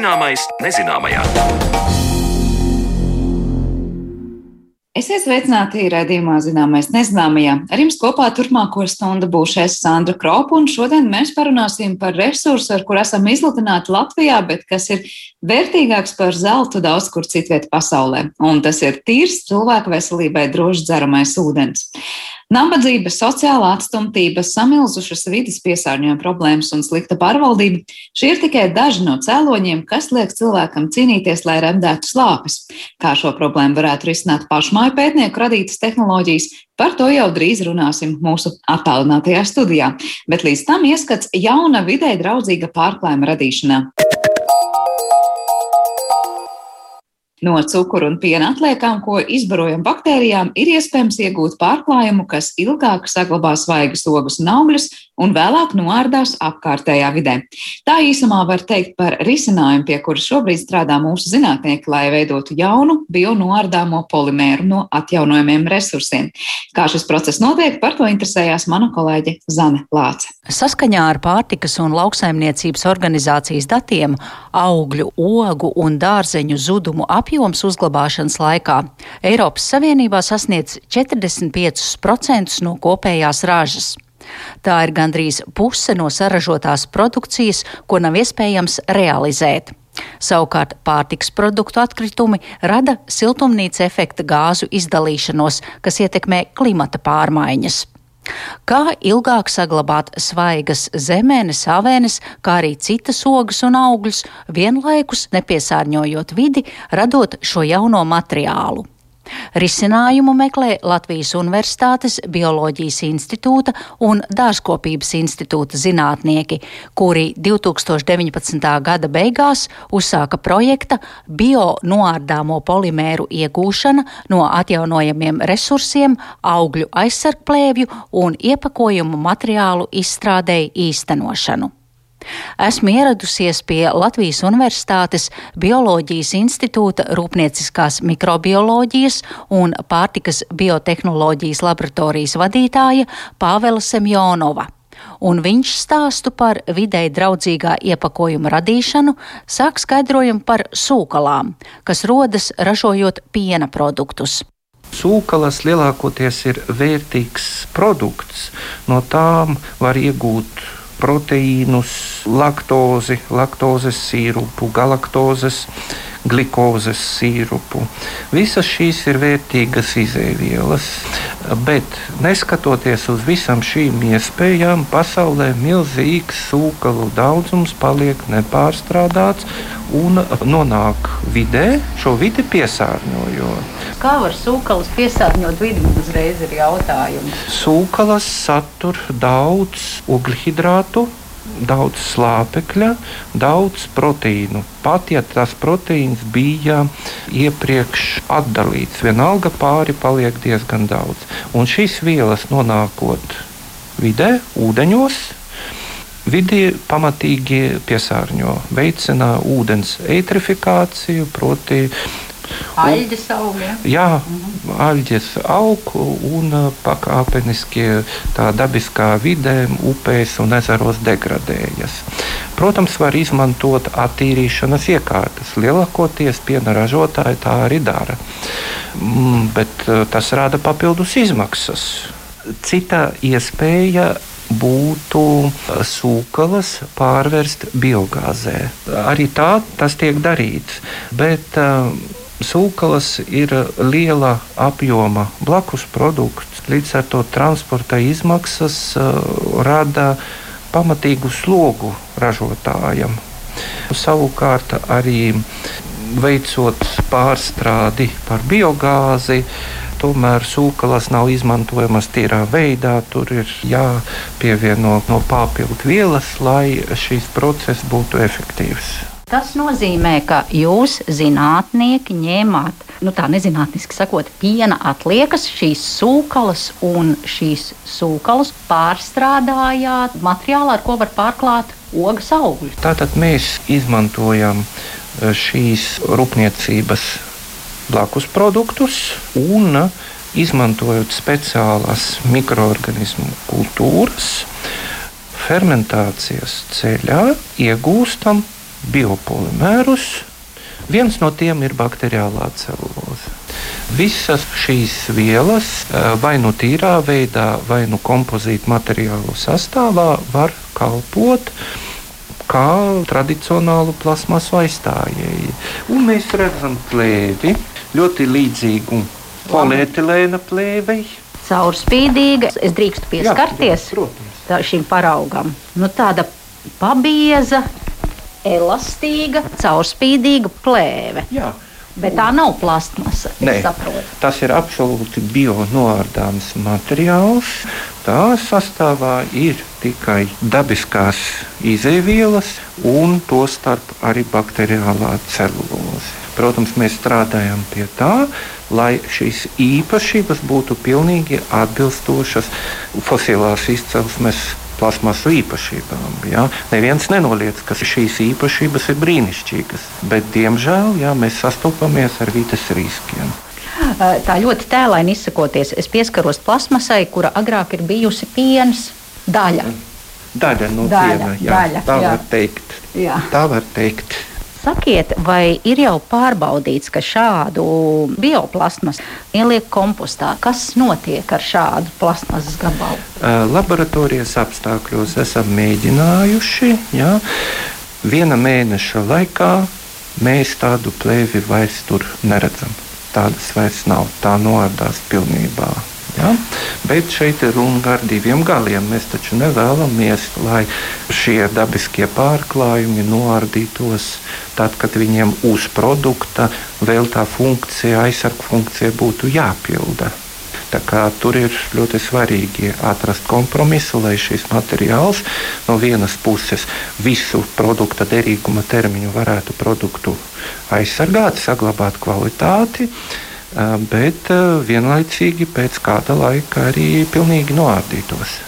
Zināmais nezināmajā. Esiet sveicināti raidījumā Zināmais nezināmajā. Ar jums kopā turpmāko stundu būšu es Sandra Kropa, un šodien mēs parunāsim par resursu, ar kur esam izlutināti Latvijā, bet kas ir vērtīgāks par zeltu daudz kur citviet pasaulē. Un tas ir tīrs cilvēku veselībai drošs dzeramais ūdens. Nabadzība, sociālā atstumtība, samilzušas vidas piesārņojuma problēmas un slikta pārvaldība - šie ir tikai daži no cēloņiem, kas liek cilvēkam cīnīties, lai remdētu slāpes. Kā šo problēmu varētu risināt pašmāju pētnieku radītas tehnoloģijas, par to jau drīz runāsim mūsu attālinātajā studijā. Bet līdz tam ieskats jauna vidē draudzīga pārklājuma radīšanā. No cukuru un piena atliekām, ko izbarojam baktērijām, ir iespējams iegūt pārklājumu, kas ilgāk saglabā svaigas ogas un augļus un vēlāk noārdās apkārtējā vidē. Tā īsumā var teikt par risinājumu, pie kura šobrīd strādā mūsu zinātnieki, lai veidotu jaunu bionoārdāmo polimēru no atjaunojumiem resursiem. Kā šis process notiek, par to interesējās mana kolēģe Zane Lāce. Saskaņā ar pārtikas un lauksaimniecības organizācijas datiem augļu, ogu un dārzeņu zudumu apjomu apjoms uzglabāšanas laikā Eiropas Savienībā sasniedz 45% no kopējās ražas. Tā ir gandrīz puse no saražotās produkcijas, ko nav iespējams realizēt. Savukārt pārtiks produktu atkritumi rada siltumnīca efekta gāzu izdalīšanos, kas ietekmē klimata pārmaiņas. Kā ilgāk saglabāt svaigas zemēnes, avēnes, kā arī citas ogas un augļus, vienlaikus nepiesārņojot vidi, radot šo jauno materiālu? Risinājumu meklē Latvijas Universitātes Bioloģijas institūta un Dārzkopības institūta zinātnieki, kuri 2019. gada beigās uzsāka projekta bio-noārdāmo polimēru iegūšana no atjaunojamiem resursiem, augļu aizsargplēvju un iepakojumu materiālu izstrādēji īstenošanu. Esmu ieradusies pie Latvijas Universitātes Bioloģijas institūta Rūpnieciskās mikrobioloģijas un pārtikas biotehnoloģijas laboratorijas vadītāja Pāvela Semjonova un viņš stāstu par videi draudzīgā iepakojuma radīšanu sāk skaidrojumu par sūkalām, kas rodas ražojot piena produktus. Sūkalas lielākoties ir vērtīgs produkts. No tām var iegūt proteīnus, laktozi, laktozes sīrupu, galaktozes, glikozes sīrupu. Visas šīs ir vērtīgas izēvielas, bet neskatoties uz visām šīm iespējām, pasaulē milzīgs sūkalu daudzums paliek nepārstrādāts un nonāk vidē, šo vidi piesārņojot. Kā var sūklas piesārņot vidi? Man uzreiz ir jautājums. Sūklas satur daudz ugļhidrātu, daudz slāpekļa, daudz proteīnu. Pat ja tas proteīns bija iepriekš atdalīts, vienalga pāri paliek diezgan daudz. Un šīs vielas nonākot vidē, ūdeņos, Vidi pamatīgi piesārņo, veicina ūdens eitrifikāciju, proti, Aļģes aug. Ja? Jā, mhm. aļģes aug un uh, pakāpeniski tā dabiskā vidē, upēs un ezeros degradējas. Protams, var izmantot attīrīšanas iekārtas. Lielākoties piena ražotāji tā arī dara. Mm, bet uh, tas rada papildus izmaksas. Cita iespēja būtu sūklas pārvērst biogāzē. Arī tā tas tiek darīts. Bet, uh, Sūklas ir liela apjoma blakus produkts, līdz ar to transporta izmaksas uh, rada pamatīgu slogu ražotājam. Savukārt arī veicot pārstrādi par biogāzi, tomēr sūklas nav izmantojamas tīrā veidā. Tur ir jāpievieno no papildu vielas, lai šīs process būtu efektīvs. Tas nozīmē, ka jūs, zinātnieki, ņēmāt, nu tā nezinātniski sakot, piena atliekas, šīs sūklas un šīs sūklas pārstrādājāt materiālā, ar ko var pārklāt ogas augļus. Tātad mēs izmantojam e, šīs rūpniecības blakus produktus un izmantojot speciālās mikroorganismu kultūras, fermentācijas ceļā iegūstam biopolimērus. Viens no tiem ir bakteriālā celuloze. Visas šīs vielas, eh, vai nu tīrā veidā, vai nu kompozīta materiālu sastāvā, var kalpot kā tradicionālu plasmasu aizstājēji. Un mēs redzam plēvi ļoti līdzīgu polietilēna plēvei. Caurspīdīga, es drīkstu pieskarties Jā, protams. tā, šīm paraugam. Nu, tāda pabieza, elastīga, caurspīdīga plēve. Jā. Bet tā nav plastmasa. Nē, tas ir absolūti bionoārdāms materiāls. Tā sastāvā ir tikai dabiskās izēvielas un to starp arī bakteriālā celuloze. Protams, mēs strādājam pie tā, lai šīs īpašības būtu pilnīgi atbilstošas fosilās izcelsmes plasmasu īpašībām. Ja? Neviens nenoliedz, ka šīs īpašības ir brīnišķīgas, bet diemžēl ja, mēs sastopamies ar vidas riskiem. Tā ļoti tēlaini izsakoties, es pieskaros plasmasai, kura agrāk ir bijusi piens daļa. Daļa no Daļa, piena, jā, daļa, tā jā. var teikt. Jā. Tā var teikt. Sakiet, vai ir jau pārbaudīts, ka šādu bioplasmasu ieliek kompostā? Kas notiek ar šādu plasmasas gabalu? Laboratorijas apstākļos esam mēģinājuši. Ja, viena mēneša laikā mēs tādu plēvi vairs tur neredzam. Tādas vairs nav. Tā noardās pilnībā. Ja? Bet šeit ir runa par diviem galiem. Mēs taču nevēlamies, lai šie dabiskie pārklājumi noardītos tad, kad viņiem uz produkta vēl tā funkcija, aizsargu funkcija būtu jāpilda. Tur ir ļoti svarīgi atrast kompromisu, lai šis materiāls no vienas puses visu produkta derīguma termiņu varētu produktu aizsargāt, saglabāt kvalitāti, eh, bet vienlaicīgi pēc kāda laika arī pilnīgi noārdītos.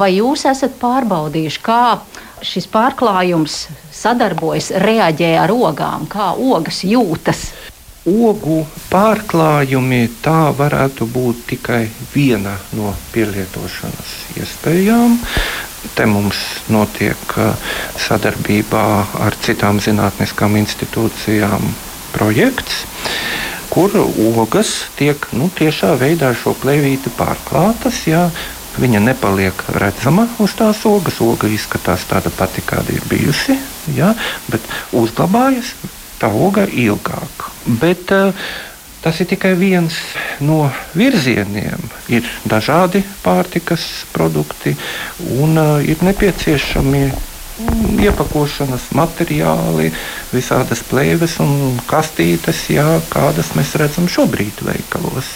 Vai jūs esat pārbaudījuši, kā šis pārklājums sadarbojas, reaģē ar ogām, kā ogas jūtas? Ogu pārklājumi tā varētu būt tikai viena no pielietošanas iespējām. Te mums notiek sadarbībā ar citām zinātniskām institūcijām projekts, kur ogas tiek nu, tiešā veidā šo plēvīti pārklātas. Jā, Viņa nepaliek redzama uz tās ogas. Oga izskatās tāda pati, kāda ir bijusi, jā, bet uzglabājas tā oga ilgāk. Bet, uh, Tas ir tikai viens no virzieniem. Ir dažādi pārtikas produkti un uh, ir nepieciešami iepakošanas materiāli, visādas plēves un kastītes, jā, kādas mēs redzam šobrīd veikalos.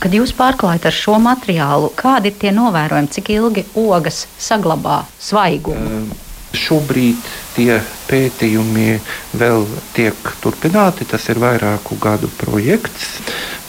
Kad jūs pārklājat ar šo materiālu, kādi ir tie novērojumi, cik ilgi ogas saglabā svaigumu? Uh, Šobrīd tie pētījumi vēl tiek turpināti. Tas ir vairāku gadu projekts.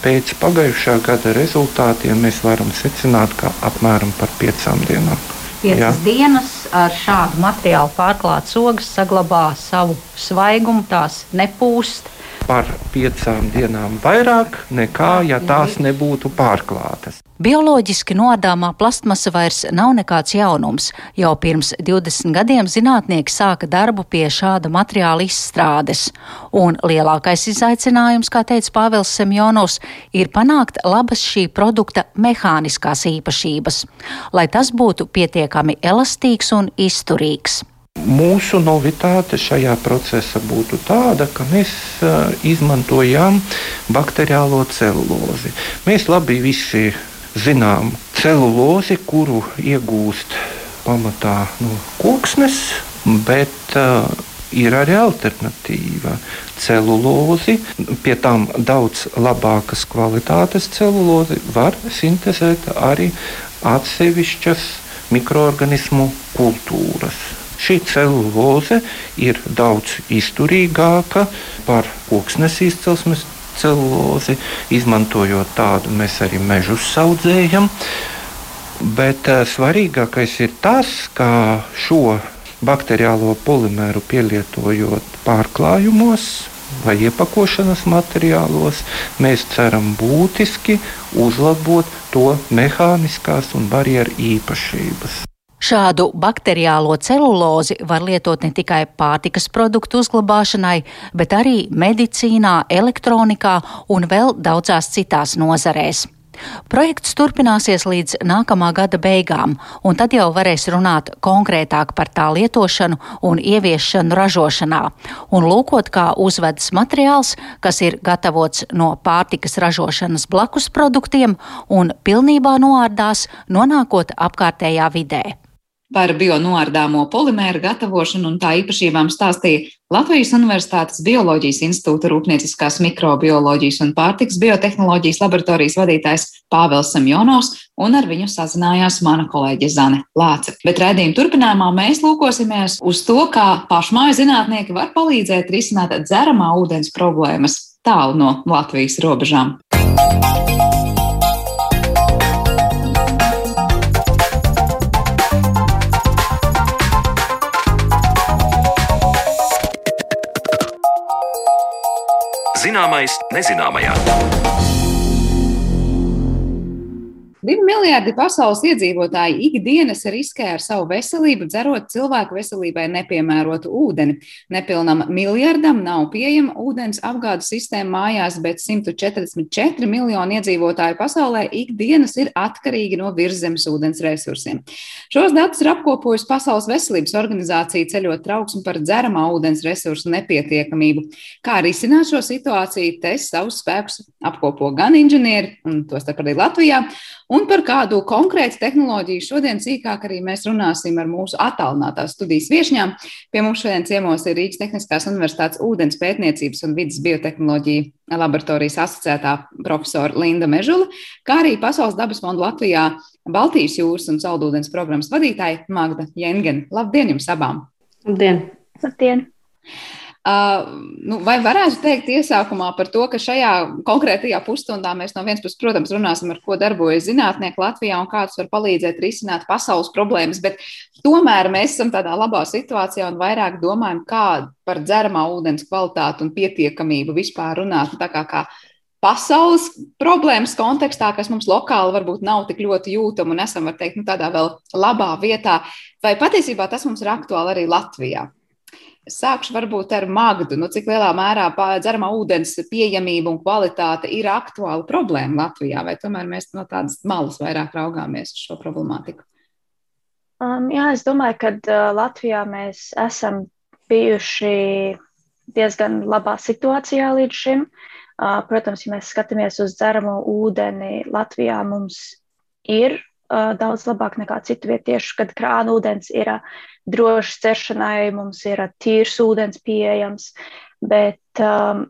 Pēc pagājušā gada rezultātiem mēs varam secināt, ka apmēram par piecām dienām. Piecas dienas ar šādu materiālu pārklātas ogas saglabā savu svaigumu, tās nepūst. Par piecām dienām vairāk nekā, ja tās nebūtu pārklātas. Bioloģiski noādāmā plastmasa vairs nav nekāds jaunums. Jau pirms 20 gadiem zinātnieki sāka darbu pie šāda materiāla izstrādes. Un lielākais izaicinājums, kā teica Pāvils Semjonovs, ir panākt labas šī produkta mehāniskās īpašības, lai tas būtu pietiekami elastīgs un izturīgs. Mūsu novitāte šajā procesā būtu tāda, ka mēs uh, izmantojam bakteriālo celulozi. Mēs labi visi zinām celulozi, kuru iegūst pamatā no koksnes, bet uh, ir arī alternatīva celulozi. Pie tām daudz labākas kvalitātes celulozi var sintēzēt arī atsevišķas mikroorganismu kultūras. Šī celuloze ir daudz izturīgāka par koksnes izcelsmes celulozi. Izmantojot tādu, mēs arī mežus audzējam. Bet uh, svarīgākais ir tas, ka šo bakteriālo polimēru pielietojot pārklājumos vai iepakošanas materiālos, mēs ceram būtiski uzlabot to mehāniskās un barjeru īpašības. Šādu bakteriālo celulozi var lietot ne tikai pārtikas produktu uzglabāšanai, bet arī medicīnā, elektronikā un vēl daudzās citās nozarēs. Projekts turpināsies līdz nākamā gada beigām, un tad jau varēs runāt konkrētāk par tā lietošanu un ieviešanu ražošanā, un lūkot, kā uzvedas materiāls, kas ir gatavots no pārtikas ražošanas blakus produktiem un pilnībā noārdās, nonākot apkārtējā vidē. Par bionoārdāmo polimēru gatavošanu un tā īpašībām stāstīja Latvijas Universitātes Bioloģijas institūta Rūpnieciskās mikrobioloģijas un pārtiks biotehnoloģijas laboratorijas vadītājs Pāvils Semjonovs, un ar viņu sazinājās mana kolēģe Zane Lāce. Bet redzījuma turpinājumā mēs lūkosimies uz to, kā pašmāju zinātnieki var palīdzēt risināt dzeramā ūdens problēmas tālu no Latvijas robežām. Zināmais nezināmajā. Divi miljardi pasaules iedzīvotāji ikdienas riskē ar savu veselību, dzerot cilvēku veselībai nepiemērotu ūdeni. Nepilnam miljardam nav pieejama ūdens apgādes sistēma mājās, bet 144 miljoni iedzīvotāju pasaulē ikdienas ir atkarīgi no virszemes ūdens resursiem. Šos datus ir apkopojusi Pasaules veselības organizācija ceļot trauksmi par dzeramā ūdens resursu nepietiekamību. Kā risināt šo situāciju, te savus spēkus apkopo gan inženieri, un tostarp arī Latvijā Un par kādu konkrētu tehnoloģiju šodien sīkāk arī mēs runāsim ar mūsu attālinātās studijas viesņām. Pie mums šodien ciemos ir Rīgas Tehniskās Universitātes ūdens pētniecības un vidas biotehnoloģija laboratorijas asociētā profesora Linda Mežula, kā arī Pasaules dabas fonda Latvijā Baltijas jūras un saldūdens programmas vadītāja Magda Jengen. Labdien jums abām! Labdien! Labdien. Nu, vai varētu teikt iesākumā par to, ka šajā konkrētajā pusstundā mēs no vienas puses, protams, runāsim, ar ko darbojas zinātnieki Latvijā un kā tas var palīdzēt risināt pasaules problēmas, bet tomēr mēs esam tādā labā situācijā un vairāk domājam, kā par dzeramā ūdens kvalitāti un pietiekamību vispār runāt. Nu, tā kā, kā pasaules problēmas kontekstā, kas mums lokāli varbūt nav tik ļoti jūtama un esam, var teikt, nu, tādā vēl labā vietā, vai patiesībā tas mums ir aktuāli arī Latvijā? Sākšu varbūt ar Magdu. Nu, cik lielā mērā dzeramā ūdens pieejamība un kvalitāte ir aktuāla problēma Latvijā, vai tomēr mēs no tādas malas vairāk raugāmies uz šo problemātiku? Um, jā, es domāju, ka uh, Latvijā mēs esam bijuši diezgan labā situācijā līdz šim. Uh, protams, ja mēs skatāmies uz dzeramo ūdeni, Latvijā mums ir uh, daudz labāk nekā citu vietu, tieši kad krāna ūdens ir uh, drošs ceršanai, mums ir uh, tīrs ūdens pieejams. Bet um,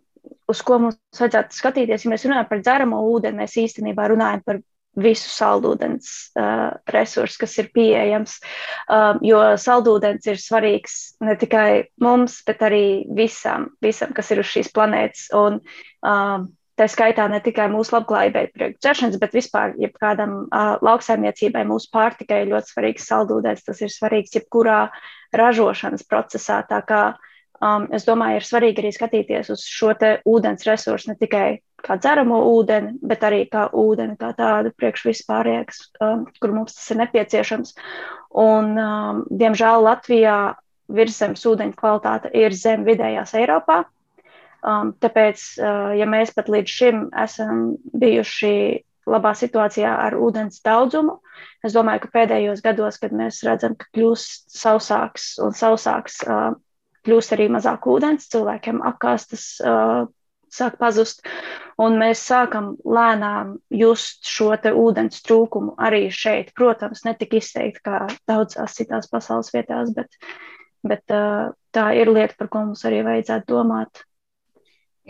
uz ko mums vajadzētu skatīties, ja mēs runājam par dzeramo ūdeni, mēs īstenībā runājam par visu saldūdens uh, resursu, kas ir pieejams. Um, jo saldūdens ir svarīgs ne tikai mums, bet arī visam, visam kas ir uz šīs planētas. Un, um, Tā skaitā ne tikai mūsu labklājībai, priekšdzeršanas, bet vispār jebkādam uh, lauksaimniecībai, mūsu pārtikai ir ļoti svarīgs saldūdens. Tas ir svarīgs jebkurā ražošanas procesā. Tā kā um, es domāju, ir svarīgi arī skatīties uz šo ūdens resursu ne tikai kā dzeramo ūdeni, bet arī kā ūdeni, kā tādu priekš vispārējais, um, kur mums tas ir nepieciešams. Un, um, diemžēl Latvijā virsmas ūdeņa kvalitāte ir zem vidējās Eiropā. Um, tāpēc, uh, ja mēs pat līdz šim esam bijuši labā situācijā ar ūdens daudzumu, es domāju, ka pēdējos gados, kad mēs redzam, ka kļūst sausāks un sausāks, uh, kļūst arī mazāk ūdens, cilvēkiem apkastes uh, sāk pazust, un mēs sākam lēnām just šo ūdens trūkumu arī šeit. Protams, ne tik izteikti kā daudzās citās pasaules vietās, bet, bet uh, tā ir lieta, par ko mums arī vajadzētu domāt.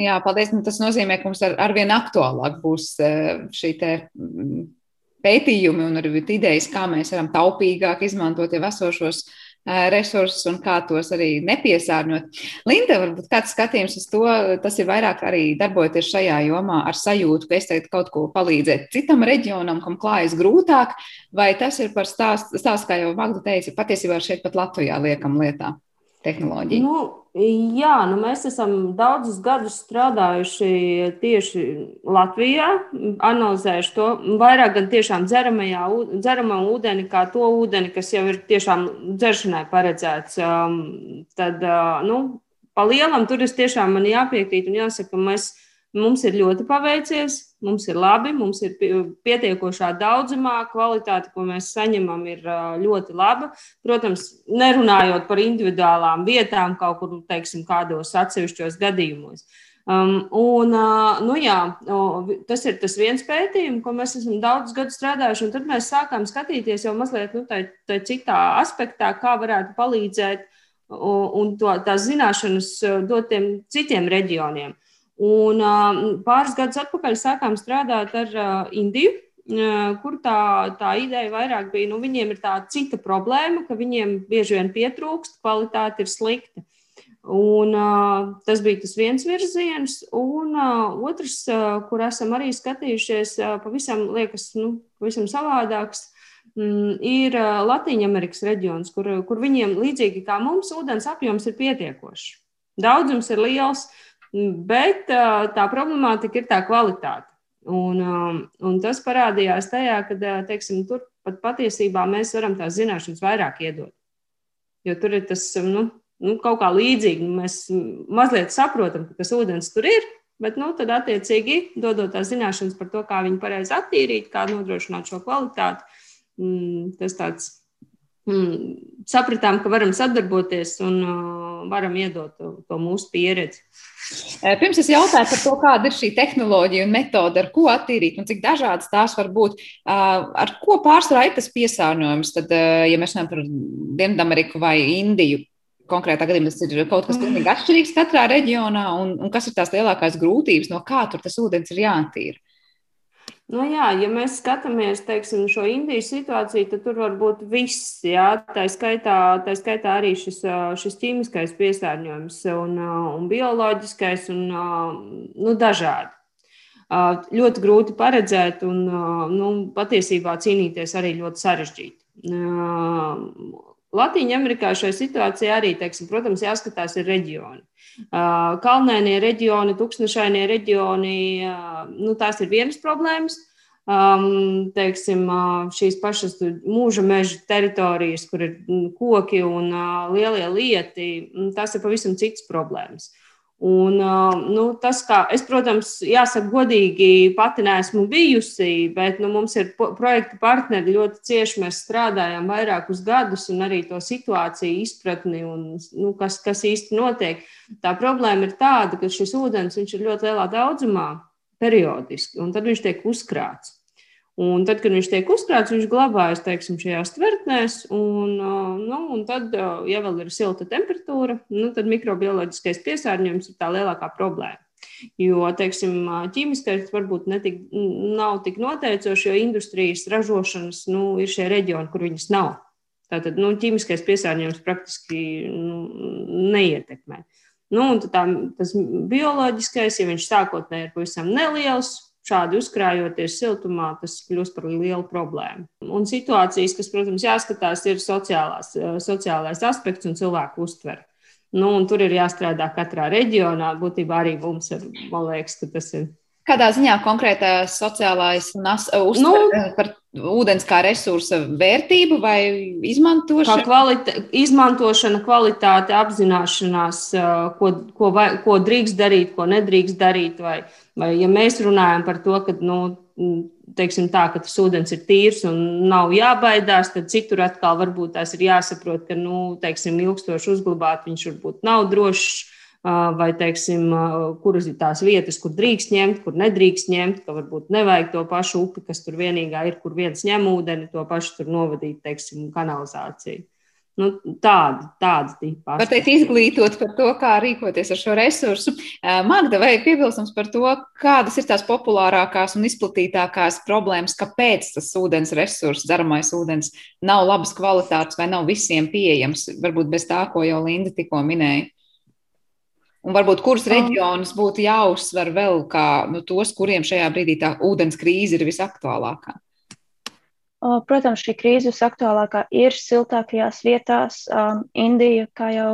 Jā, paldies. Nu, tas nozīmē, ka mums ar, arvien aktuālāk būs e, šī mm, pētījumi un arī idejas, kā mēs varam taupīgāk izmantot jau esošos e, resursus un kā tos arī nepiesārņot. Linda, varbūt kāds skatījums uz to, tas ir vairāk arī darbojoties šajā jomā ar sajūtu, ka es tagad kaut ko palīdzēt citam reģionam, kam klājas grūtāk, vai tas ir par stāstu, stāst, kā jau Magda teica, patiesībā šeit pat Latvijā liekam lietā? Tehnoloģiju? Nu, jā, nu mēs esam daudzus gadus strādājuši tieši Latvijā, analizējuši to vairāk gan tiešām dzeramajā, dzeramā ūdeni, kā to ūdeni, kas jau ir tiešām dzeršanai paredzēts. Um, tad, uh, nu, pa lielam tur es tiešām man jāpiekrīt un jāsaka, ka mēs Mums ir ļoti paveicies, mums ir labi, mums ir pietiekošā daudzumā, kvalitāte, ko mēs saņemam, ir ļoti laba. Protams, nerunājot par individuālām vietām, kaut kur, teiksim, kādos atsevišķos gadījumos. Um, un, uh, nu jā, tas ir tas viens pētījums, ko mēs esam daudzus gadus strādājuši, tad mēs sākām skatīties jau mazliet nu, tā, tā citā aspektā, kā varētu palīdzēt un to, tās zināšanas dot tiem citiem reģioniem. Un pāris gadus atpakaļ sākām strādāt ar Indiju, kur tā, tā ideja vairāk bija, nu, viņiem ir tā cita problēma, ka viņiem bieži vien pietrūkst, kvalitāte ir slikta. Un, tas bija tas viens virziens, un otrs, kur esam arī skatījušies, pavisam liekas, nu, pavisam savādāks, mm, ir Latvijas reģions, kur, kur viņiem līdzīgi kā mums ūdens apjoms ir pietiekošs. Daudzums ir liels, uh, Bet tā problemātika ir tā kvalitāte. Un, un tas parādījās tajā, ka teiksim, tur pat patiesībā mēs varam tās zināšanas vairāk iedot. Jo tur ir tas nu, nu, kaut kā līdzīgi. Mēs mazliet saprotam, ka tas ūdens tur ir, bet nu, tad attiecīgi dodot tās zināšanas par to, kā viņu pareizi attīrīt, kā nodrošināt šo kvalitāti. Mm, tas tāds mm, sapratām, ka varam sadarboties un varam iedot to, to mūsu pieredzi. Pirms es jautāju par to, kāda ir šī tehnoloģija un metode, ar ko attīrīt un cik dažādas tās var būt, ar ko pārsvarā ir tas piesārņojums. Tad, ja mēs runājam par Dienvidameriku vai Indiju, konkrētā gadījumā tas ir kaut kas pilnīgi atšķirīgs katrā reģionā, un, un kas ir tās lielākās grūtības, no kā tur tas ūdens ir jātīra. Nu, jā, ja mēs skatāmies teiksim, šo Indijas situāciju, tad tur var būt viss. Jā, tā, skaitā, tā skaitā arī šis, šis ķīmiskais piesārņojums un, un bioloģiskais un nu, dažādi. Ļoti grūti paredzēt un nu, patiesībā cīnīties arī ļoti sarežģīti. Latvijā Amerikā šajā situācijā arī, teiksim, protams, jāskatās ir reģioni. Kalnēnie reģioni, tūkstošainie reģioni, nu, tās ir vienas problēmas. Um, teiksim, šīs pašas mūža meža teritorijas, kur ir koki un uh, lielie lieti, tas ir pavisam cits problēmas. Un, nu, tas, kā es, protams, jāsaka, godīgi pati neesmu bijusi, bet nu, mums ir projekta partneri ļoti cieši. Mēs strādājam vairākus gadus, un arī to situāciju izpratni, un, nu, kas, kas īsti notiek. Tā problēma ir tāda, ka šis ūdens ir ļoti lielā daudzumā, periodiski, un tad viņš tiek uzkrāts. Un tad, kad viņš tiek uzkrāts, viņš glabājas teiksim, šajās tvertnēs, un, nu, un tad, ja vēl ir silta temperatūra, nu, tad mikrobioloģiskais piesārņojums ir tā lielākā problēma. Jo, teiksim, ķīmiskais varbūt netik, nav tik noteicošs, jo industrijas ražošanas nu, ir šie reģioni, kur viņas nav. Tātad nu, ķīmiskais piesārņojums praktiski nu, neietekmē. Nu, tā, tas bioloģiskais, ja viņš sākotnēji ir pavisam neliels, šādi uzkrājoties siltumā, tas kļūst par lielu problēmu. Un situācijas, kas, protams, jāskatās, ir sociālās, sociālais aspekts un cilvēku uztvere. Nu, tur ir jāstrādā katrā reģionā. Būtībā arī mums ir, man liekas, ka tas ir. Kādā ziņā konkrētā sociālais uztvere nu, par ūdens kā resursa vērtību vai izmantošanu? Kvalita, izmantošana, kvalitāte, apzināšanās, ko, ko, vai, ko drīkst darīt, ko nedrīkst darīt. Vai, vai ja mēs runājam par to, ka, nu, teiksim tā, ka tas ūdens ir tīrs un nav jābaidās, tad citur atkal varbūt tās ir jāsaprot, ka, nu, teiksim, ilgstoši uzglabāt viņš varbūt nav drošs vai, teiksim, kuras ir tās vietas, kur drīkst ņemt, kur nedrīkst ņemt, ka varbūt nevajag to pašu upi, kas tur vienīgā ir, kur viens ņem ūdeni, to pašu tur novadīt, teiksim, kanalizāciju. Nu, tāda, tāda tipa. Var teikt, izglītot par to, kā rīkoties ar šo resursu. Magda, vai ir piebilstams par to, kādas ir tās populārākās un izplatītākās problēmas, kāpēc tas ūdens resurs, dzeramais ūdens, nav labas kvalitātes vai nav visiem pieejams? Varbūt bez tā, ko jau Linda tikko minēja. Un varbūt kurus reģionus būtu jāuzsver vēl kā nu, tos, kuriem šajā brīdī tā ūdens krīze ir visaktuālākā? Protams, šī krīze visaktuālākā ir siltākajās vietās. Indija, kā jau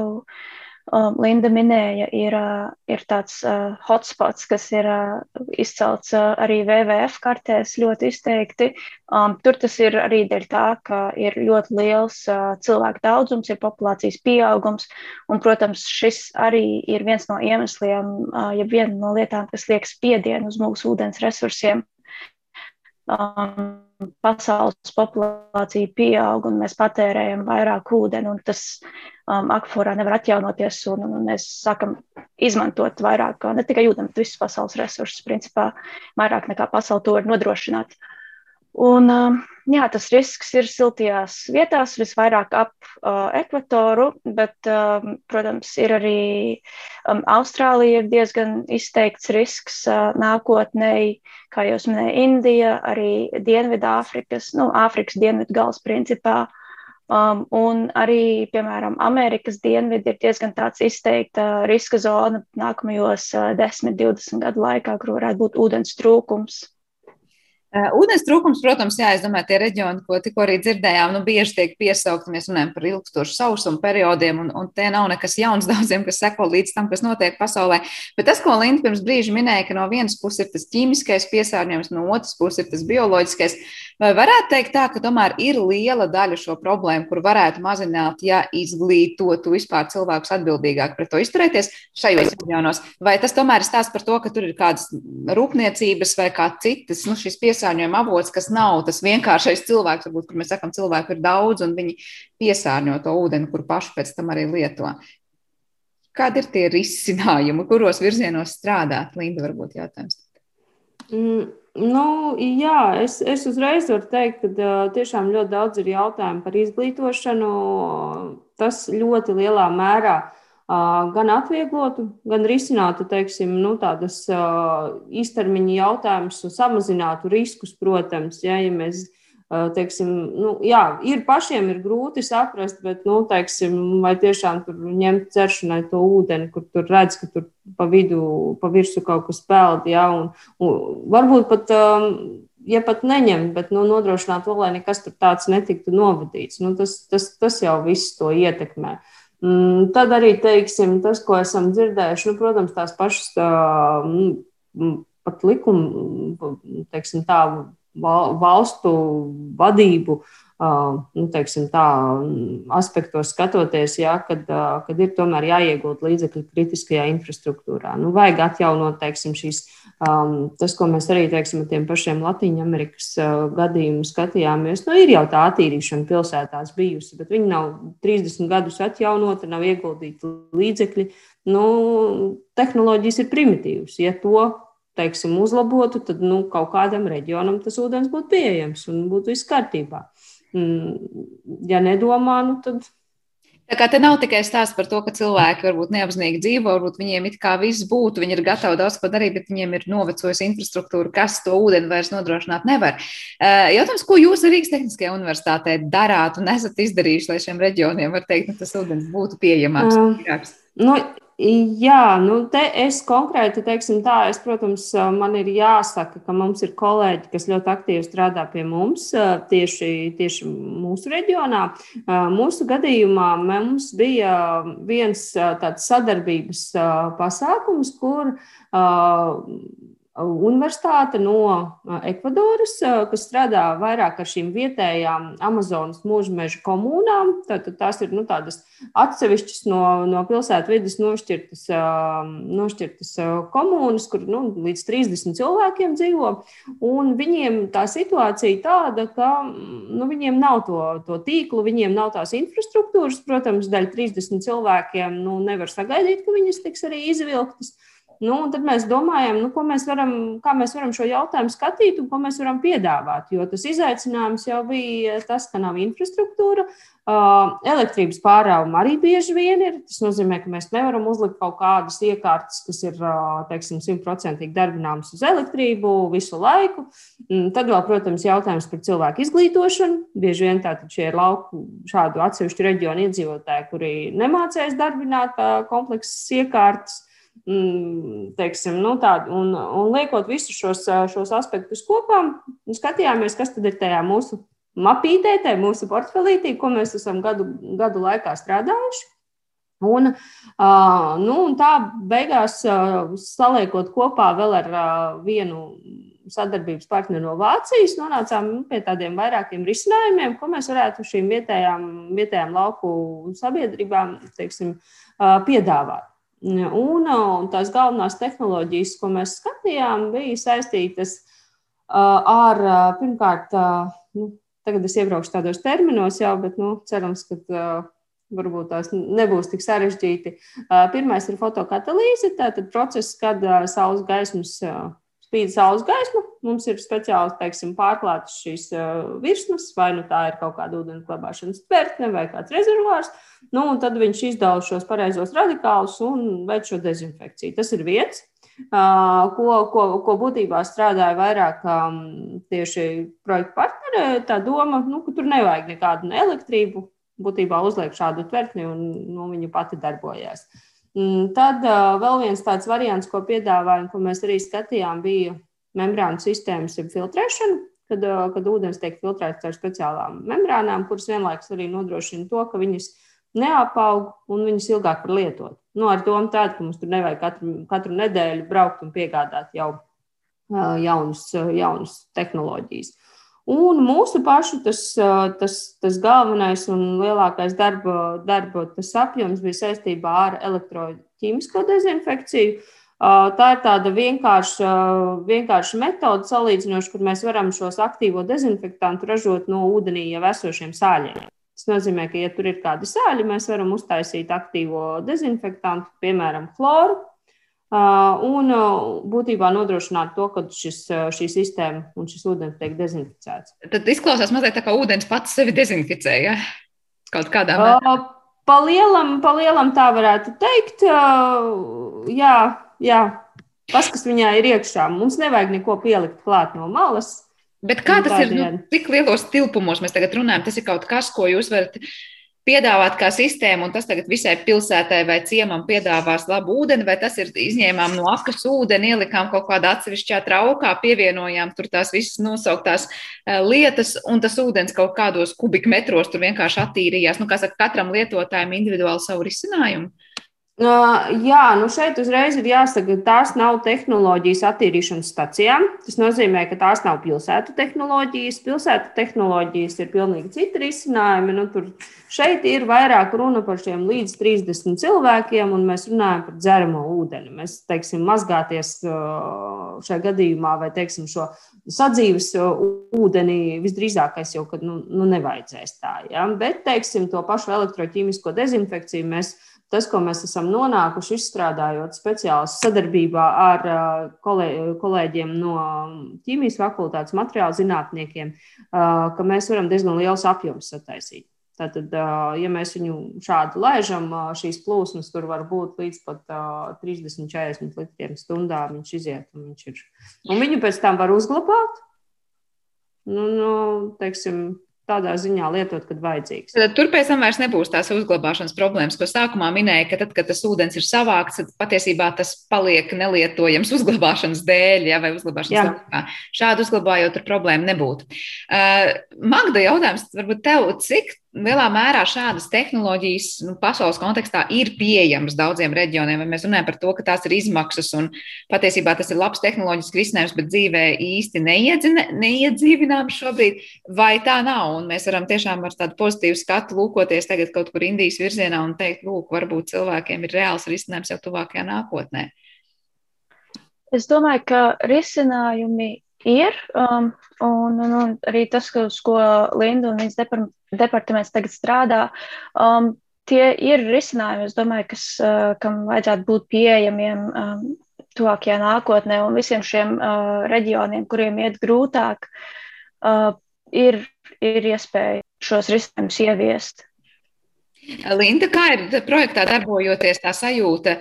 um, Linda minēja, ir, uh, ir tāds uh, hotspots, kas ir uh, izcelts arī WWF kartēs ļoti izteikti. Um, tur tas ir arī dēļ tā, ka ir ļoti liels cilvēku daudzums, ir populācijas pieaugums, un, protams, šis arī ir viens no iemesliem, ja viena no lietām, kas liek spiedienu uz mūsu ūdens resursiem. Um, pasaules populācija pieaug un mēs patērējam vairāk ūdeni, un tas um, akvaforā nevar atjaunoties, un, un mēs sākam izmantot vairāk, ne tikai ūdeni, bet visus pasaules resursus, principā vairāk nekā pasaule to var nodrošināt. Un, um, jā, tas risks ir siltajās vietās, visvairāk ap uh, ekvatoru, bet, um, protams, ir arī um, Austrālija ir diezgan izteikts risks uh, nākotnēji, kā jau minēja Indija, arī Dienvidāfrikas, nu, Āfrikas dienvidu gals principā. Um, un arī, piemēram, Amerikas dienvidi ir diezgan tāds izteikta riska zona nākamajos uh, 10, 20 gadu laikā, kur varētu būt ūdens trūkums. Uh, ūdens trūkums, protams, jā, es domāju, tie reģioni, ko tikko arī dzirdējām, nu, bieži tiek piesaukti. Mēs runājam par ilgstošu sausumu periodiem, un, un te nav nekas jauns daudziem, kas seko līdz tam, kas notiek pasaulē. Bet tas, ko Linda pirms brīža minēja, ka no vienas puses ir tas ķīmiskais piesārņojums, no otras puses ir tas bioloģiskais, vai varētu teikt tā, ka tomēr ir liela daļa šo problēmu, kur varētu mazināt, ja izglītotu vispār cilvēkus atbildīgāk pret to izturēties šajos reģionos? Vai tas tomēr ir stāsts par to, ka tur ir kādas rūpniecības vai kā citas, nu, šis piesārņojums? Piesārņojuma avots, kas nav tas vienkāršais cilvēks, varbūt, kur mēs sakām, cilvēku ir daudz un viņi piesārņo to ūdeni, kur paši pēc tam arī lieto. Kādi ir tie risinājumi, kuros virzienos strādāt? Linda, varbūt jautājums. Mm, nu, jā, es, es uzreiz varu teikt, ka uh, tiešām ļoti daudz ir jautājumu par izglītošanu. Tas ļoti lielā mērā gan atvieglotu, gan risinātu teiksim, nu, tādas īstermiņa jautājumus samazinātu riskus, protams. Ja, ja mēs, teiksim, nu, jā, ir pašiem ir grūti saprast, bet, nu, teiksim, vai tiešām tur ņemt ceršanai to ūdeni, kur tur redz, ka tur pa vidu, pa virsu kaut kas peld, ja, un, un varbūt pat ja pat neņemt, bet nu, nodrošināt to, lai nekas tur tāds netiktu novadīts. Nu, tas, tas, tas jau viss to ietekmē. Uh, tad arī teiksim, tas, ko esam dzirdējuši, nu, protams, tās pašas tā, pat likuma, teiksim, tā, valstu vadību nu, teiksim, tā, aspektos skatoties, jā, kad, kad ir tomēr jāiegūt līdzekļi kritiskajā infrastruktūrā. Nu, vajag atjaunot teiksim, šīs, tas, ko mēs arī teiksim, ar tiem pašiem Latvijas Amerikas gadījumus skatījāmies. Nu, ir jau tā attīrīšana pilsētās bijusi, bet viņi nav 30 gadus atjaunota, nav ieguldīti līdzekļi. Nu, tehnoloģijas ir primitīvas. Ja to teiksim, uzlabotu, tad nu, kaut kādam reģionam tas ūdens būtu pieejams un būtu viss kārtībā. Mm, ja nedomā, nu tad. Tā kā te nav tikai stāsts par to, ka cilvēki varbūt neapzināti dzīvo, varbūt viņiem it kā viss būtu, viņi ir gatavi daudz ko darīt, bet viņiem ir novecojusi infrastruktūra, kas to ūdeni vairs nodrošināt nevar. Eh, jautājums, ko jūs Rīgas Tehniskajā universitātē darāt un esat izdarījuši, lai šiem reģioniem, var teikt, nu, tas ūdens būtu pieejamāks? Uh, nu, Jā, nu te es konkrēti teiksim tā, es, protams, man ir jāsaka, ka mums ir kolēģi, kas ļoti aktīvi strādā pie mums tieši, tieši mūsu reģionā. Mūsu gadījumā mums bija viens tāds sadarbības pasākums, kur universitāte no Ekvadoras, kas strādā vairāk ar šīm vietējām Amazonas mūžmeža komunām. Tātad tās ir nu, tādas atsevišķas no, no pilsētu vidas nošķirtas, nošķirtas komunas, kur nu, līdz 30 cilvēkiem dzīvo. Un viņiem tā situācija tāda, ka nu, viņiem nav to, to tīklu, viņiem nav tās infrastruktūras. Protams, daļa 30 cilvēkiem nu, nevar sagaidīt, ka viņas tiks arī izvilktas. Nu, tad mēs domājam, nu, mēs varam, kā mēs varam šo jautājumu skatīt un ko mēs varam piedāvāt. Jo tas izaicinājums jau bija tas, ka nav infrastruktūra. Elektrības pārāvuma arī bieži vien ir. Tas nozīmē, ka mēs nevaram uzlikt kaut kādas iekārtas, kas ir simtprocentīgi darbināmas uz elektrību visu laiku. Mm, tad vēl, protams, jautājums par cilvēku izglītošanu. Bieži vien tātad šie ir lauku šādu atsevišķu reģionu iedzīvotāji, kuri nemācēs darbināt kompleksas iekārtas. Mm, teiksim, nu, tādu, un, un liekot visus šos, šos aspektus kopā, skatījāmies, kas tad ir tajā mūsu mapītē, tai mūsu portfelītī, ko mēs esam gadu, gadu laikā strādājuši. Un, nu, un tā beigās saliekot kopā vēl ar vienu sadarbības partneri no Vācijas, nonācām pie tādiem vairākiem risinājumiem, ko mēs varētu šīm vietējām, vietējām lauku sabiedrībām teiksim, piedāvāt. Un, un tās galvenās tehnoloģijas, ko mēs skatījām, bija saistītas ar pirmkārt, nu, tagad es iebraukšu tādos terminos jau, bet nu, cerams, ka varbūt tās nebūs tik sarežģīti. Pirmais ir fotokatalīze, tātad process, kad saules gaismas spīd saules gaisma. Mums ir speciāli teiksim, pārklātas šīs uh, virsmas, vai nu tā ir kaut kāda ūdens glabāšanas tvertne vai kāds rezervārs. Nu, tad viņš izdala šos pareizos radikālus un veic šo dezinfekciju. Tas ir viens. Uh, ko, ko, ko būtībā strādāja vairāk um, tieši projekta partneri. Tā doma, nu, ka tur nevajag nekādu ne elektrību, būtībā uzliek šādu tvertni un nu, viņa pati darbojas. Uh, tad vēl viens tāds variants, ko piedāvājam, ko mēs arī skatījām, bija membrānu sistēmas filtrēšana, kad, kad ūdens tiek filtrēts ar speciālām membrānām, kuras vienlaikus arī nodrošina to, ka viņas neapaug un viņas ilgāk var lietot. Nu, ar domu tādu, ka mums tur nevajag katru, katru nedēļu braukt un piegādāt jau jaunas, jaunas tehnoloģijas. Un mūsu pašu tas, tas, tas galvenais un lielākais darba, darba apjoms bija saistībā ar elektroķīmisko dezinfekciju. Tā ir tāda vienkārša, vienkārša metode, salīdzinoša, kur mēs varam šos aktīvo dezinfektantu ražot no ūdenī jau esošiem sāļiem. Tas nozīmē, ka, ja tur ir kādi sāļi, mēs varam uztaisīt aktīvo dezinfektantu, piemēram, chloru, un būtībā nodrošināt to, ka šis, šī sistēma un šis ūdens tiek dezinficēts. Tad izklausās mazliet tā, ka ūdens pats sevi dezinficē. Ja? Kaut kādā veidā. Pa lielam, pa lielam tā varētu teikt. Jā, jā. tas, kas viņā ir iekšā, mums nevajag neko pielikt klāt no malas. Bet kā tas ir? Nu, cik lielos tilpumos mēs tagad runājam? Tas ir kaut kas, ko jūs varat piedāvāt kā sistēmu, un tas tagad visai pilsētai vai ciemam piedāvās labu ūdeni, vai tas ir izņēmām no akas ūdeni, ielikām kaut kādā atsevišķā traukā, pievienojām tur tās visas nosauktās eh, lietas, un tas ūdens kaut kādos kubikmetros tur vienkārši attīrījās. Nu, kā saka, katram lietotājam individuāli savu risinājumu. Jā, nu šeit uzreiz ir jāsaka, ka tās nav tehnoloģijas attīrīšanas stacijām. Tas nozīmē, ka tās nav pilsētu tehnoloģijas. Pilsētu tehnoloģijas ir pilnīgi citi risinājumi. Nu, tur šeit ir vairāk runa par šiem līdz 30 cilvēkiem, un mēs runājam par dzeramo ūdeni. Mēs teiksim, mazgāties šajā gadījumā vai teiksim, šo sadzīves ūdeni visdrīzākais jau nu, nu nevajadzēs tā. Ja? Bet teiksim, to pašu elektroķīmisko dezinfekciju mēs Tas, ko mēs esam nonākuši izstrādājot speciāli sadarbībā ar kolēģiem no ķīmijas fakultātes, materiālu zinātniekiem, ka mēs varam diezgan liels apjoms sataisīt. Tātad, ja mēs viņu šādi laižam, šīs plūsmas tur var būt līdz pat 30, 40 litriem stundā. Viņš iziet un viņš ir. Un viņu pēc tam var uzglabāt. Nu, nu, teiksim, tādā ziņā lietot, kad vajadzīgs. Tad tur pēc tam vairs nebūs tās uzglabāšanas problēmas, ko sākumā minēja, ka tad, kad tas ūdens ir savākts, tad patiesībā tas paliek nelietojams uzglabāšanas dēļ, ja, vai uzglabāšanas laikā. Šādu uzglabājot, tur problēma nebūtu. Uh, Magda jautājums varbūt tev, cik lielā mērā šādas tehnoloģijas nu, pasaules kontekstā ir pieejamas daudziem reģioniem. Mēs runājam par to, ka tās ir izmaksas un patiesībā tas ir labs tehnoloģisks risinājums, bet dzīvē īsti neiedzīvināms šobrīd. Vai tā nav? Un mēs varam tiešām ar tādu pozitīvu skatu lūkoties tagad kaut kur Indijas virzienā un teikt, lūk, varbūt cilvēkiem ir reāls risinājums jau tuvākajā nākotnē. Es domāju, ka risinājumi ir. Um, un, un, un arī tas, uz ko Linda un viņas departaments tagad strādā, um, tie ir risinājumi, es domāju, kas, uh, kam vajadzētu būt pieejamiem um, tuvākajā nākotnē un visiem šiem uh, reģioniem, kuriem iet grūtāk, uh, ir, ir iespēja šos risinājumus ieviest. Linda, kā ir projektā darbojoties, tā sajūta,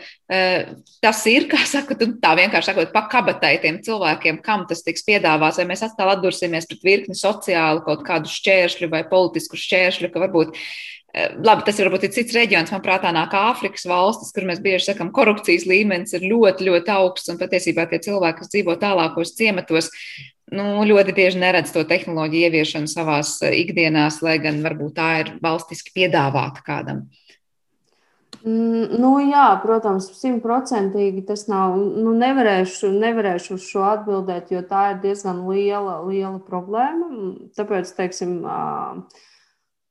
tas ir, kā saka, tā vienkārši sakot, pakabatai tiem cilvēkiem, kam tas tiks piedāvāts, vai mēs atkal atdursimies pret virkni sociālu kaut kādu šķēršļu vai politisku šķēršļu, ka varbūt Labi, tas varbūt ir cits reģions, man prātā nāk Āfrikas valstis, kur mēs bieži sakām, korupcijas līmenis ir ļoti, ļoti augsts, un patiesībā tie cilvēki, kas dzīvo tālākos ciematos, nu, ļoti bieži neredz to tehnoloģiju ieviešanu savās ikdienās, lai gan varbūt tā ir valstiski piedāvāta kādam. Mm, nu, jā, protams, simtprocentīgi tas nav. Nu, nevarēšu, nevarēšu uz šo atbildēt, jo tā ir diezgan liela, liela problēma. Tāpēc, teiksim, uh,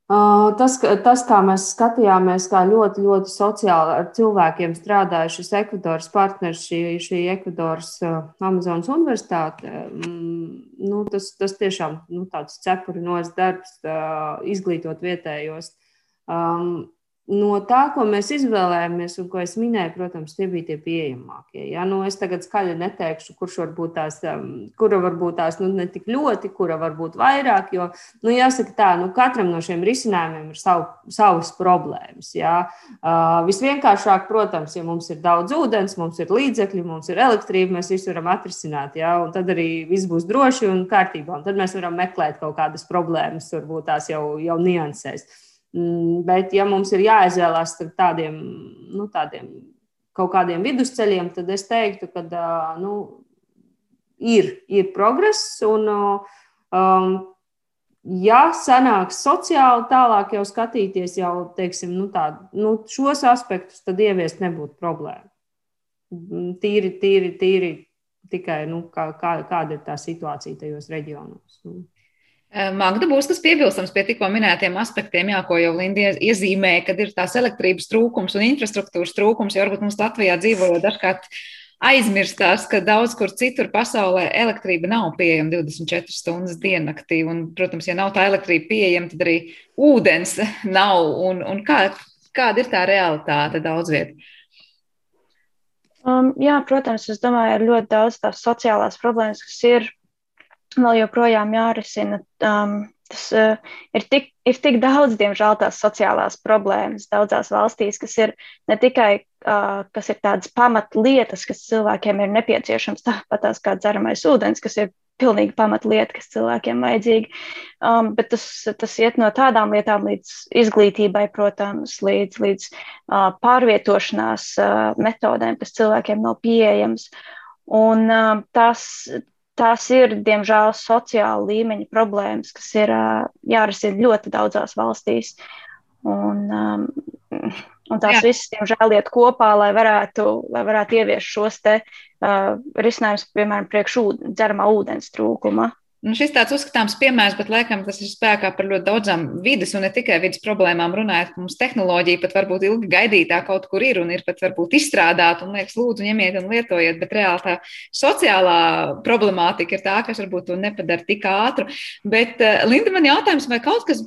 Tas, tas, kā mēs skatījāmies, kā ļoti, ļoti sociāli ar cilvēkiem strādāja šis Ekvadoras partners, šī, šī Ekvadoras Amazonas universitāte, nu, tas, tas tiešām nu, tāds cepurinos darbs, izglītot vietējos. Um, no tā, ko mēs izvēlējāmies, un ko es minēju, protams, tie bija tie pieejamākie. Ja? Nu, es tagad skaļi neteikšu, kurš var būt tās, um, kura var būt tās nu, ne tik ļoti, kura var būt vairāk. Jo, nu, jāsaka tā, nu, katram no šiem risinājumiem ir savu, savas problēmas. Ja? Uh, visvienkāršāk, protams, ja mums ir daudz ūdens, mums ir līdzekļi, mums ir elektrība, mēs visu varam atrisināt. Ja? Un tad arī viss būs droši un kārtībā. Un tad mēs varam meklēt kaut kādas problēmas, varbūt tās jau, jau niansēs. Mm, bet, ja mums ir jāizvēlās starp tādiem, nu, tādiem kaut kādiem vidusceļiem, tad es teiktu, ka nu, ir, ir progress. Un, um, ja sanāks sociāli tālāk jau skatīties jau, teiksim, nu, tā, nu, šos aspektus, tad ieviest nebūtu problēma. Mm, tīri, tīri, tīri tikai, nu, kā, kā, kāda ir tā situācija tajos reģionos. Nu. Magda, būs kas piebilstams pie tikko minētiem aspektiem, jā, ko jau Linda iezīmēja, kad ir tās elektrības trūkums un infrastruktūras trūkums, jo varbūt mums Latvijā dzīvojot dažkārt aizmirstās, ka daudz kur citur pasaulē elektrība nav pieejama 24 stundas diennaktī. Un, protams, ja nav tā elektrība pieejama, tad arī ūdens nav. Un, un kā, kāda ir tā realitāte daudz vietā? Um, jā, protams, es domāju, ir ļoti daudz tās sociālās problēmas, kas ir vēl joprojām jārisina. Um, tas uh, ir, tik, ir tik daudz, diemžēl, tās sociālās problēmas daudzās valstīs, kas ir ne tikai uh, kas ir tādas pamatlietas, kas cilvēkiem ir nepieciešams, tāpat tās kā dzeramais ūdens, kas ir pilnīgi pamatlieta, kas cilvēkiem vajadzīga. Um, bet tas, tas iet no tādām lietām līdz izglītībai, protams, līdz, līdz uh, pārvietošanās uh, metodēm, kas cilvēkiem nav pieejamas. Un uh, tas, tās ir, diemžēl, sociāla līmeņa problēmas, kas ir jārisina ļoti daudzās valstīs. Un, un tās Jā. visas, diemžēl, iet kopā, lai varētu, lai varētu ieviest šos te uh, risinājumus, piemēram, priekš ūdens, dzeramā ūdens trūkuma. Nu, šis tāds uzskatāms piemērs, bet laikam tas ir spēkā par ļoti daudzām vidas un ne tikai vidas problēmām runājot, ka mums tehnoloģija pat varbūt ilgi gaidītā kaut kur ir un ir pat varbūt izstrādāta un liekas, lūdzu, ņemiet un lietojiet, bet reāli tā sociālā problemātika ir tā, kas varbūt to nepadara tik ātru. Bet, uh, Linda, man jautājums, vai kaut kas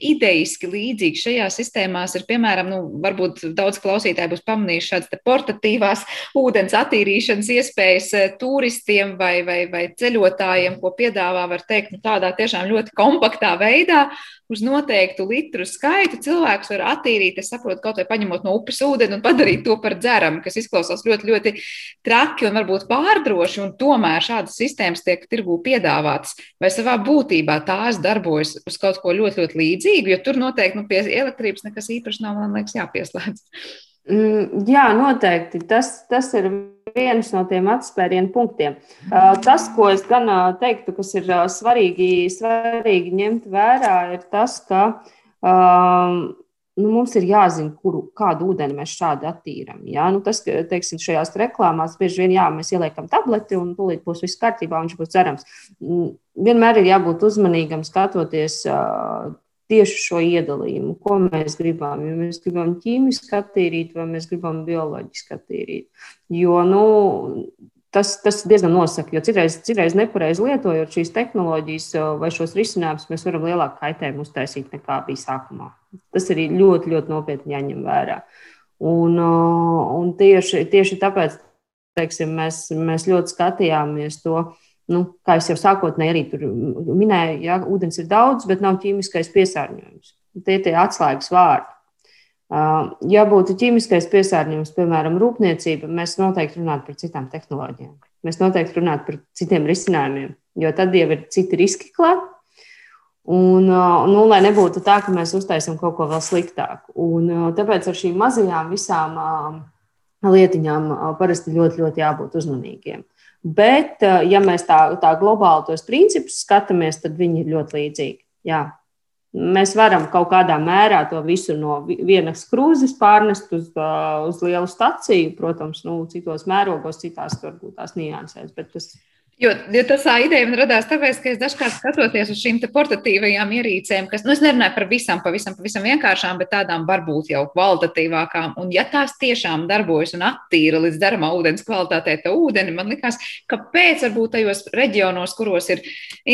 idejiski līdzīgs šajās sistēmās ir, piemēram, nu, varbūt daudz klausītāji būs pamanījuši šādas portatīvās ūdens attīrīšanas iespējas eh, turistiem vai, vai, vai ceļotājiem, ko piedāvā piedāvā, var teikt, nu, tādā tiešām ļoti kompaktā veidā, uz noteiktu litru skaitu cilvēks var attīrīt, es saprotu, kaut vai paņemot no upes ūdeni un padarīt to par dzeramu, kas izklausās ļoti, ļoti traki un varbūt pārdroši, un tomēr šādas sistēmas tiek tirgū piedāvātas, vai savā būtībā tās darbojas uz kaut ko ļoti, ļoti līdzīgu, jo tur noteikti nu, pie elektrības nekas īpaši nav, man liekas, jāpieslēdz. Mm, jā, noteikti. Tas, tas ir viens no tiem atspērienu punktiem. Tas, ko es gan teiktu, kas ir svarīgi, svarīgi ņemt vērā, ir tas, ka nu, mums ir jāzina, kuru, kādu ūdeni mēs šādi attīrām. Ja? Nu, tas, teiksim, šajās reklāmās bieži vien jā, mēs ieliekam tableti un tūlīt būs viss kārtībā, viņš būs cerams. Mm, vienmēr ir jābūt uzmanīgam, skatoties tieši šo iedalījumu, ko mēs gribam. Ja mēs gribam ķīmiski attīrīt, vai mēs gribam bioloģiski attīrīt. Jo nu, tas, tas diezgan nosaka, jo citreiz, citreiz nepareizi lietojot šīs tehnoloģijas vai šos risinājumus, mēs varam lielāku kaitējumu uztaisīt nekā bija sākumā. Tas arī ļoti, ļoti nopietni jāņem vērā. Un, un tieši, tieši tāpēc teiksim, mēs, mēs ļoti skatījāmies to Nu, kā jau sākotnēji arī tur minēju, ja, ūdens ir daudz, bet nav ķīmiskais piesārņojums. Tie ir tie atslēgas vārdi. Ja būtu ķīmiskais piesārņojums, piemēram, rūpniecība, mēs noteikti runātu par citām tehnoloģijām. Mēs noteikti runātu par citiem risinājumiem, jo tad jau ir citi riski klāt. Un, nu, lai nebūtu tā, ka mēs uztaisām kaut ko vēl sliktāku. Un, tāpēc ar šīm mazajām visām lietiņām parasti ļoti, ļoti jābūt uzmanīgiem. Bet, ja mēs tā, tā globāli tos principus skatāmies, tad viņi ir ļoti līdzīgi. Jā. Mēs varam kaut kādā mērā to visu no vienas krūzes pārnest uz, uz lielu staciju. Protams, nu, citos mērogos, citās varbūt tās niansēs, bet tas ir Jo, jo tā ideja man radās tāpēc, ka es dažkārt skatoties uz šīm portatīvajām ierīcēm, kas, nu, es nerunāju par visām, pavisam, pavisam vienkāršām, bet tādām varbūt jau kvalitatīvākām. Un ja tās tiešām darbojas un attīra līdz dzeramā ūdens kvalitātei to ūdeni, man likās, kāpēc varbūt tajos reģionos, kuros ir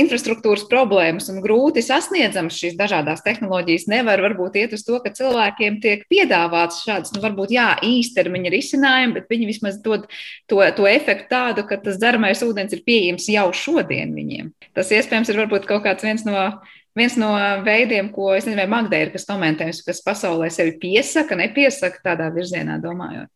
infrastruktūras problēmas un grūti sasniedzamas šīs dažādās tehnoloģijas, nevar varbūt iet uz to, ka cilvēkiem tiek piedāvāts šāds, nu, varbūt jā, īstermiņa risinājumi, bet viņi vismaz dod to, to efektu tādu, ka tas dzeramais ūdens ir pieejams jau šodien viņiem. Tas iespējams ir varbūt kaut kāds viens no, viens no veidiem, ko es nezinu, vai Magda ir kas komentējums, kas pasaulē sevi piesaka, nepiesaka tādā virzienā domājot.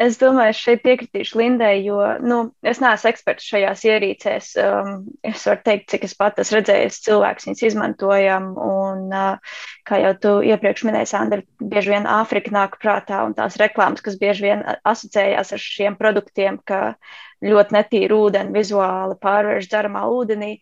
Es domāju, šeit piekritīšu Lindai, jo nu, es neesmu eksperts šajās ierīcēs. Um, es varu teikt, cik es pat esmu redzējis, cilvēks viņas izmantojam. Un, uh, kā jau tu iepriekš minēji, Sandra, bieži vien Āfrika nāk prātā un tās reklāmas, kas bieži vien asociējās ar šiem produktiem, ka ļoti netīru ūdeni vizuāli pārvērš dzeramā ūdenī.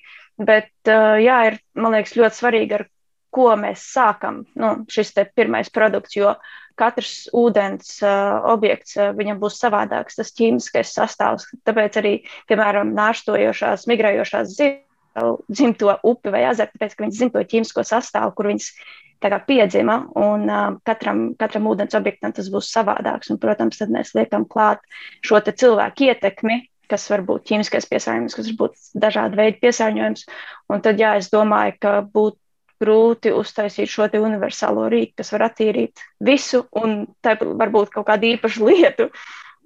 Bet, uh, jā, ir, man liekas, ļoti svarīgi, ar ko mēs sākam. Nu, šis ir pirmais produkts, jo katrs ūdens uh, objekts uh, viņam būs savādāks, tas ķīmiskais sastāvs. Tāpēc arī, piemēram, nārstojošās, migrējošās dzimto upi vai ezeru, tāpēc, ka viņas zina to ķīmisko sastāvu, kur viņas kā, piedzima, un uh, katram, katram ūdens objektam tas būs savādāks. Un, protams, tad mēs liekam klāt šo cilvēku ietekmi, kas var būt ķīmiskais piesārņojums, kas var būt dažādi veidi piesārņojums. Un tad, jā, es domāju, ka būtu grūti uztaisīt šo universālo rīku, kas var attīrīt visu un varbūt kaut kādu īpašu lietu.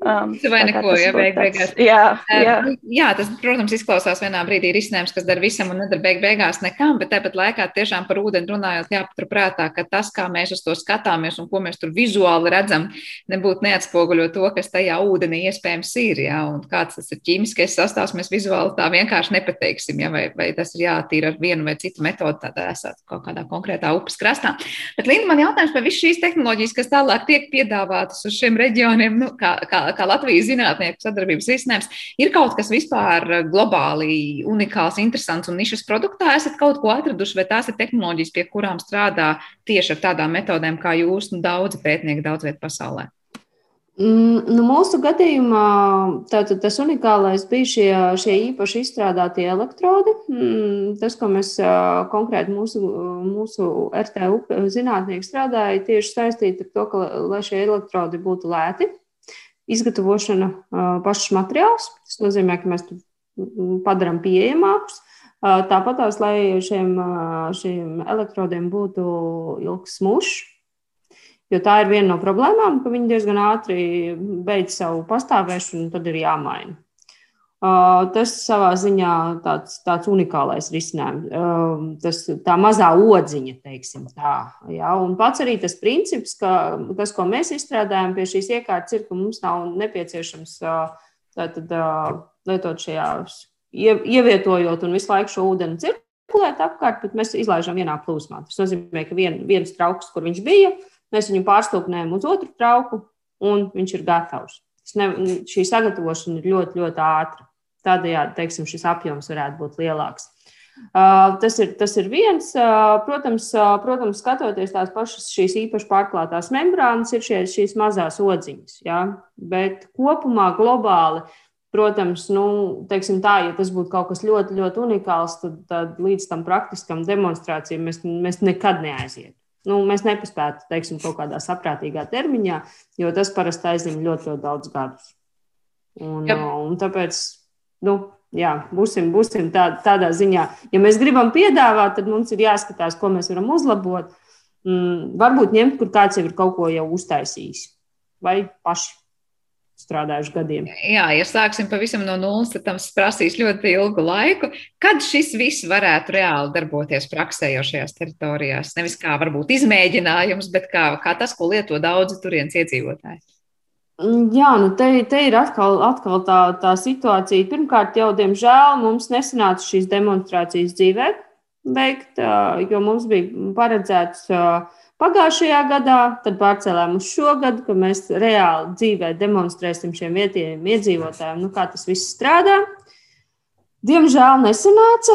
Um, vai neko, ja beig beigās. Jā, jā. Uh, jā, tas, protams, izklausās vienā brīdī risinājums, kas dara visam un nedara beig beigās nekam, bet tāpat laikā tiešām par ūdeni runājot, jāpaturprātā, ka tas, kā mēs uz to skatāmies un ko mēs tur vizuāli redzam, nebūtu neatspoguļo to, kas tajā ūdenī iespējams ir, jā, un kāds tas ir ķīmiskais sastāvs, mēs vizuāli tā vienkārši nepateiksim, jā, vai, vai tas ir jātīra ar vienu vai citu metodu, tādā esat kaut kādā konkrētā upes krastā. Bet, Linda, man jautājums par visu šīs tehnoloģijas, kas tālāk tiek piedāvātas uz šiem reģioniem, nu, kā, kā kā Latvijas zinātnieku sadarbības risinājums, ir kaut kas vispār globāli unikāls, interesants un nišas produktā esat kaut ko atraduši, vai tās ir tehnoloģijas, pie kurām strādā tieši ar tādām metodēm kā jūs, nu, daudzi pētnieki daudz viet pasaulē? Mm, nu, mūsu gadījumā tātad, tas unikālais bija šie, šie īpaši izstrādātie elektrodi. Mm, tas, ko mēs konkrēti mūsu, mūsu RTU zinātnieki strādāja, tieši saistīti ar to, ka lai šie elektrodi būtu lēti, izgatavošana pašs materiāls. Tas nozīmē, ka mēs to padarām pieejamākus. Tāpat tās, lai šiem, šiem elektrodiem būtu ilgs mušs, jo tā ir viena no problēmām, ka viņi diezgan ātri beidz savu pastāvēšanu, un tad ir jāmaina. Tas savā ziņā tāds, tāds unikālais risinājums. Tas, tā mazā odziņa, teiksim tā. Ja? Un pats arī tas princips, ka tas, ko mēs izstrādājam pie šīs iekārtas, ir, ka mums nav nepieciešams tātad, lietot šajās, ievietojot un visu laiku šo ūdeni cirkulēt apkārt, bet mēs izlaižam vienā plūsmā. Tas nozīmē, ka vien, viens trauks, kur viņš bija, mēs viņu pārstūpnējam uz otru trauku, un viņš ir gatavs. Ne, šī sagatavošana ir ļoti, ļoti ātra. Tādējādi teiksim, šis apjoms varētu būt lielāks. Tas ir, tas ir viens. Protams, protams, skatoties tās pašas šīs īpaši pārklātās membrānas, ir šie, šīs mazās odziņas. Ja? Bet kopumā globāli, protams, nu, tā, ja tas būtu kaut kas ļoti, ļoti unikāls, tad, tad līdz tam praktiskam demonstrācijam mēs, mēs nekad neaizietu. Nu, mēs nepaspētu teiksim, kaut kādā saprātīgā termiņā, jo tas parasti aizņem ļoti, ļoti daudz gadus. Un, un tāpēc nu, jā, būsim, būsim tā, tādā ziņā. Ja mēs gribam piedāvāt, tad mums ir jāskatās, ko mēs varam uzlabot. Mm, varbūt ņemt, kur kāds jau ir kaut ko jau uztaisījis, vai paši strādājuši gadiem. Jā, ja sāksim pavisam no nulles, tad tam prasīs ļoti ilgu laiku. Kad šis viss varētu reāli darboties praksē jau šajās teritorijās? Nevis kā varbūt izmēģinājums, bet kā, kā tas, ko lieto daudzi turienes iedzīvotāji. Mm, jā, nu te, te ir atkal, atkal tā, tā situācija. Pirmkārt, jau diemžēl mums nesanāca šīs demonstrācijas dzīvē veikt, jo mums bija paredzēts pagājušajā gadā, tad pārcēlām uz šo gadu, ka mēs reāli dzīvē demonstrēsim šiem vietējiem iedzīvotājiem, nu, kā tas viss strādā. Diemžēl nesanāca.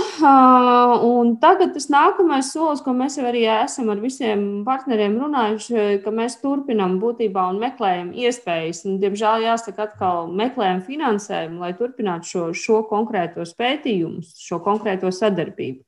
Un tagad tas nākamais solis, ko mēs arī esam ar visiem partneriem runājuši, ka mēs turpinām būtībā un meklējam iespējas. Un, diemžēl jāsaka, atkal meklējam finansējumu, lai turpinātu šo, šo konkrēto pētījumu, šo konkrēto sadarbību.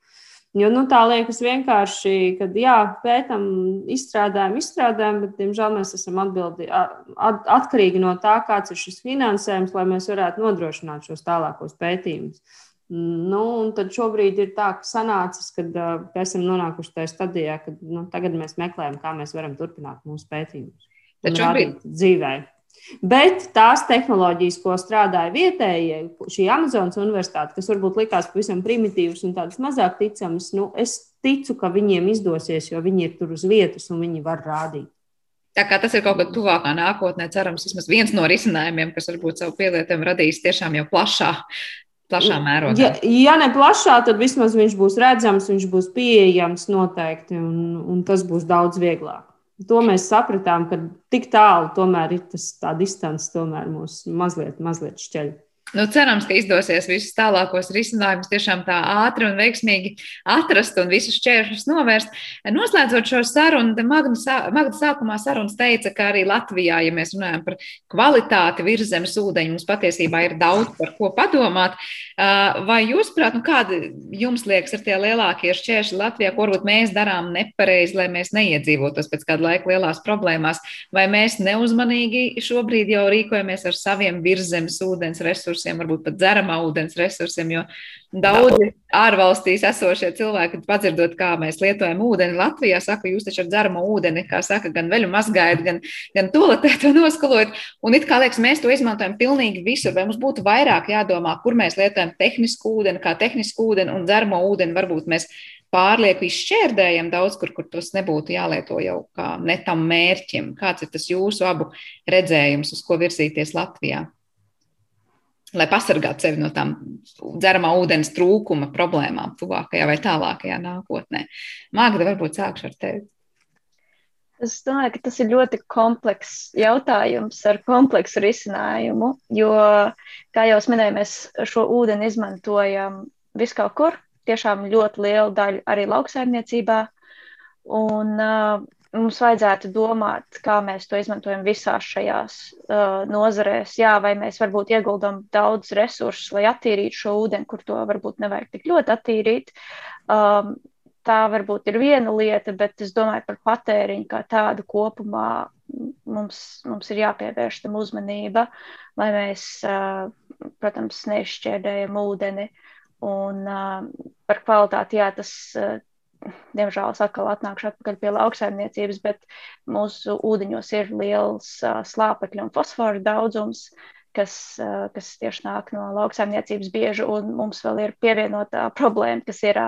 Jo nu, tā liekas vienkārši, ka jā, pētām, izstrādājam, izstrādājam, bet, diemžēl, mēs esam atbildi, at, atkarīgi no tā, kāds ir šis finansējums, lai mēs varētu nodrošināt šos tālākos pētījumus. Nu, un tad šobrīd ir tā, ka sanācis, kad uh, esam nonākuši tajā stadijā, ka nu, tagad mēs meklējam, kā mēs varam turpināt mūsu pētījumus. Tad šobrīd dzīvē. Bet tās tehnoloģijas, ko strādāja vietējie, šī Amazonas universitāte, kas varbūt likās pavisam primitīvas un tādas mazāk ticamas, nu, es ticu, ka viņiem izdosies, jo viņi ir tur uz vietas un viņi var rādīt. Tā kā tas ir kaut kad tuvākā nākotnē, cerams, vismaz viens no risinājumiem, kas varbūt savu pielietojumu radīs tiešām jau plašā plašā mērogā. Ja, ja ne plašā, tad vismaz viņš būs redzams, viņš būs pieejams noteikti, un, un tas būs daudz vieglāk. To mēs sapratām, ka tik tālu tomēr ir tas tā distance, tomēr mūs mazliet, mazliet šķeļ. Nu, cerams, ka izdosies visus tālākos risinājumus tiešām tā ātri un veiksmīgi atrast un visus šķēršļus novērst. Noslēdzot šo sarunu, Magda, sākumā sarunas teica, ka arī Latvijā, ja mēs runājam par kvalitāti virzemes ūdeņu, mums patiesībā ir daudz par ko padomāt. Vai jūs, prāt, nu, kādi jums liekas ir tie lielākie šķēršļi Latvijā, ko varbūt mēs darām nepareizi, lai mēs neiedzīvotos pēc kāda laika lielās problēmās, vai mēs neuzmanīgi šobrīd jau rīkojamies ar saviem virzemes ūdens resursiem? Resursiem, varbūt pat dzeramā ūdens resursiem, jo daudzi ārvalstīs esošie cilvēki, padzirdot, kā mēs lietojam ūdeni Latvijā, saka, jūs taču ar dzeramo ūdeni, kā saka, gan veļu mazgājat, gan, gan toletē to noskalojat. Un it kā liekas, mēs to izmantojam pilnīgi visur, vai mums būtu vairāk jādomā, kur mēs lietojam tehnisku ūdeni, kā tehnisku ūdeni un dzeramo ūdeni varbūt mēs pārlieku izšķērdējam daudz kur, kur tas nebūtu jālieto jau kā netam mērķim. Kāds ir tas jūsu abu redzējums, uz ko virzīties Latvijā? Lai pasargātu sevi no tām dzeramā ūdens trūkuma problēmām tuvākajā vai tālākajā nākotnē. Mākslinieks, varbūt sākšu ar tevi. Es domāju, ka tas ir ļoti komplekss jautājums ar kompleksu risinājumu, jo, kā jau minēju, mēs šo ūdeni izmantojam viskaur kur, tiešām ļoti lielu daļu arī lauksaimniecībā. Un, uh, mums vajadzētu domāt, kā mēs to izmantojam visās šajās uh, nozarēs. Jā, vai mēs varbūt ieguldam daudz resursus, lai attīrītu šo ūdeni, kur to varbūt nevajag tik ļoti attīrīt. Um, tā varbūt ir viena lieta, bet es domāju par patēriņu kā tādu kopumā. Mums, mums ir jāpievērš tam uzmanība, lai mēs, uh, protams, nešķērdējam ūdeni. Un uh, par kvalitāti, jā, tas, uh, diemžēl es atkal atnākšu atpakaļ pie lauksaimniecības, bet mūsu ūdeņos ir liels slāpekļu un fosforu daudzums, kas, kas tieši nāk no lauksaimniecības bieži, un mums vēl ir pievienotā problēma, kas ir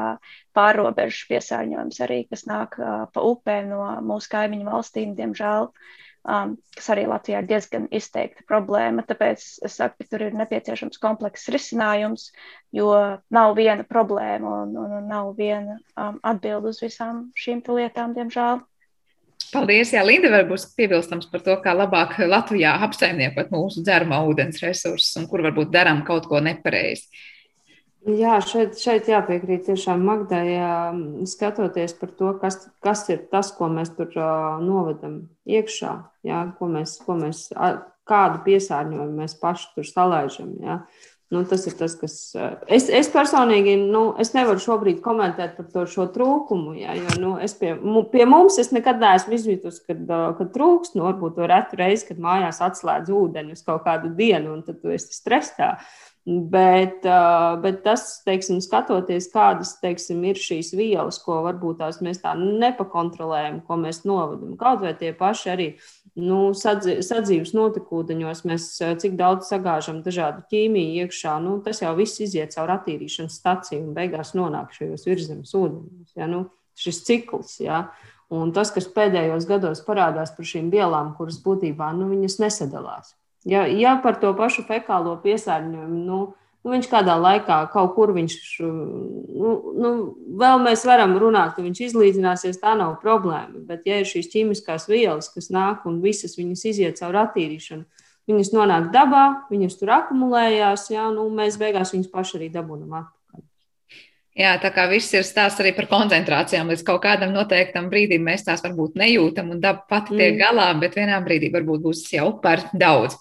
pārrobežu piesārņojums arī, kas nāk pa upēm no mūsu kaimiņu valstīm, diemžēl. Uh, um, kas arī Latvijā ir diezgan izteikta problēma. Tāpēc es saku, ka tur ir nepieciešams komplekss risinājums, jo nav viena problēma un, un, un nav viena um, atbilde uz visām šīm lietām, diemžēl. Paldies, Jā, Linda, varbūt piebilstams par to, kā labāk Latvijā apsaimniekot mūsu dzeramā ūdens resursus un kur varbūt darām kaut ko nepareizi. Jā, šeit, šeit jāpiekrīt tiešām Magdai, skatoties par to, kas, kas ir tas, ko mēs tur novedam iekšā, jā, ko mēs, ko mēs, kādu piesārņojumu mēs paši tur salaižam. Jā. Nu, tas ir tas, kas. Es, es personīgi nu, es nevaru šobrīd komentēt par to šo trūkumu. Jā, jo, nu, pie, pie mums es nekad neesmu izjutusi, kad, kad trūkst. Nu, varbūt to retu reizi, kad mājās atslēdz ūdeni uz kaut kādu dienu, un tad tu esi stresā. Uh, Bet, bet tas, teiksim, skatoties, kādas teiksim, ir šīs vielas, ko varbūt tās mēs tā nepakontrolējam, ko mēs novadam. Kaut vai tie paši arī nu, sadzīves notekūdeņos, mēs cik daudz sagāžam dažādu ķīmiju iekšā, nu, tas jau viss iziet caur attīrīšanas staciju un beigās nonāk šajos virzemes ūdeņos. Ja? Nu, šis cikls. Ja? Un tas, kas pēdējos gados parādās par šīm vielām, kuras būtībā nu, nesadalās. Ja, ja par to pašu fekālo piesārņojumu nu, Nu, viņš kādā laikā kaut kur viņš, nu, nu, vēl mēs varam runāt, ka viņš izlīdzināsies, tā nav problēma. Bet, ja ir šīs ķīmiskās vielas, kas nāk un visas viņas iziet caur attīrīšanu, viņas nonāk dabā, viņas tur akumulējās, jā, nu, mēs beigās viņas paši arī dabūnam atpakaļ. Jā, tā kā viss ir stāsts arī par koncentrācijām. Līdz kaut kādam noteiktam brīdim mēs tās varbūt nejūtam, un daba pati tiek mm. galā, bet vienā brīdī varbūt būs jau par daudz.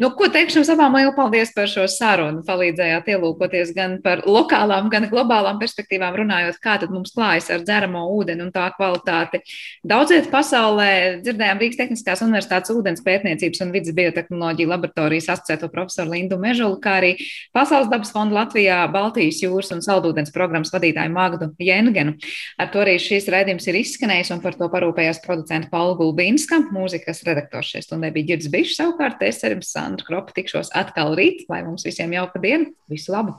Nu, ko teikšu jums abām lielu paldies par šo sarunu. Palīdzējāt ielūkoties gan par lokālām, gan globālām perspektīvām, runājot, kā tad mums klājas ar dzeramo ūdeni un tā kvalitāti. Daudziet pasaulē dzirdējām Rīgas Tehniskās Universitātes ūdens pētniecības un vidas biotehnoloģiju laboratorijas asociēto profesoru Lindu Mežulu, kā arī Pasaules dabas fonda Latvijā, Baltijas jūras un saldūdens programmu programmas vadītāju Magdu Jengenu. Ar to arī šīs raidījums ir izskanējis, un par to parūpējās producenta Paula Gulbinska. Mūzikas redaktors šajā stundē bija Girds Bišs, savukārt es ar jums Sandru Kropu tikšos atkal rīt, lai mums visiem jauka diena. Visu labu!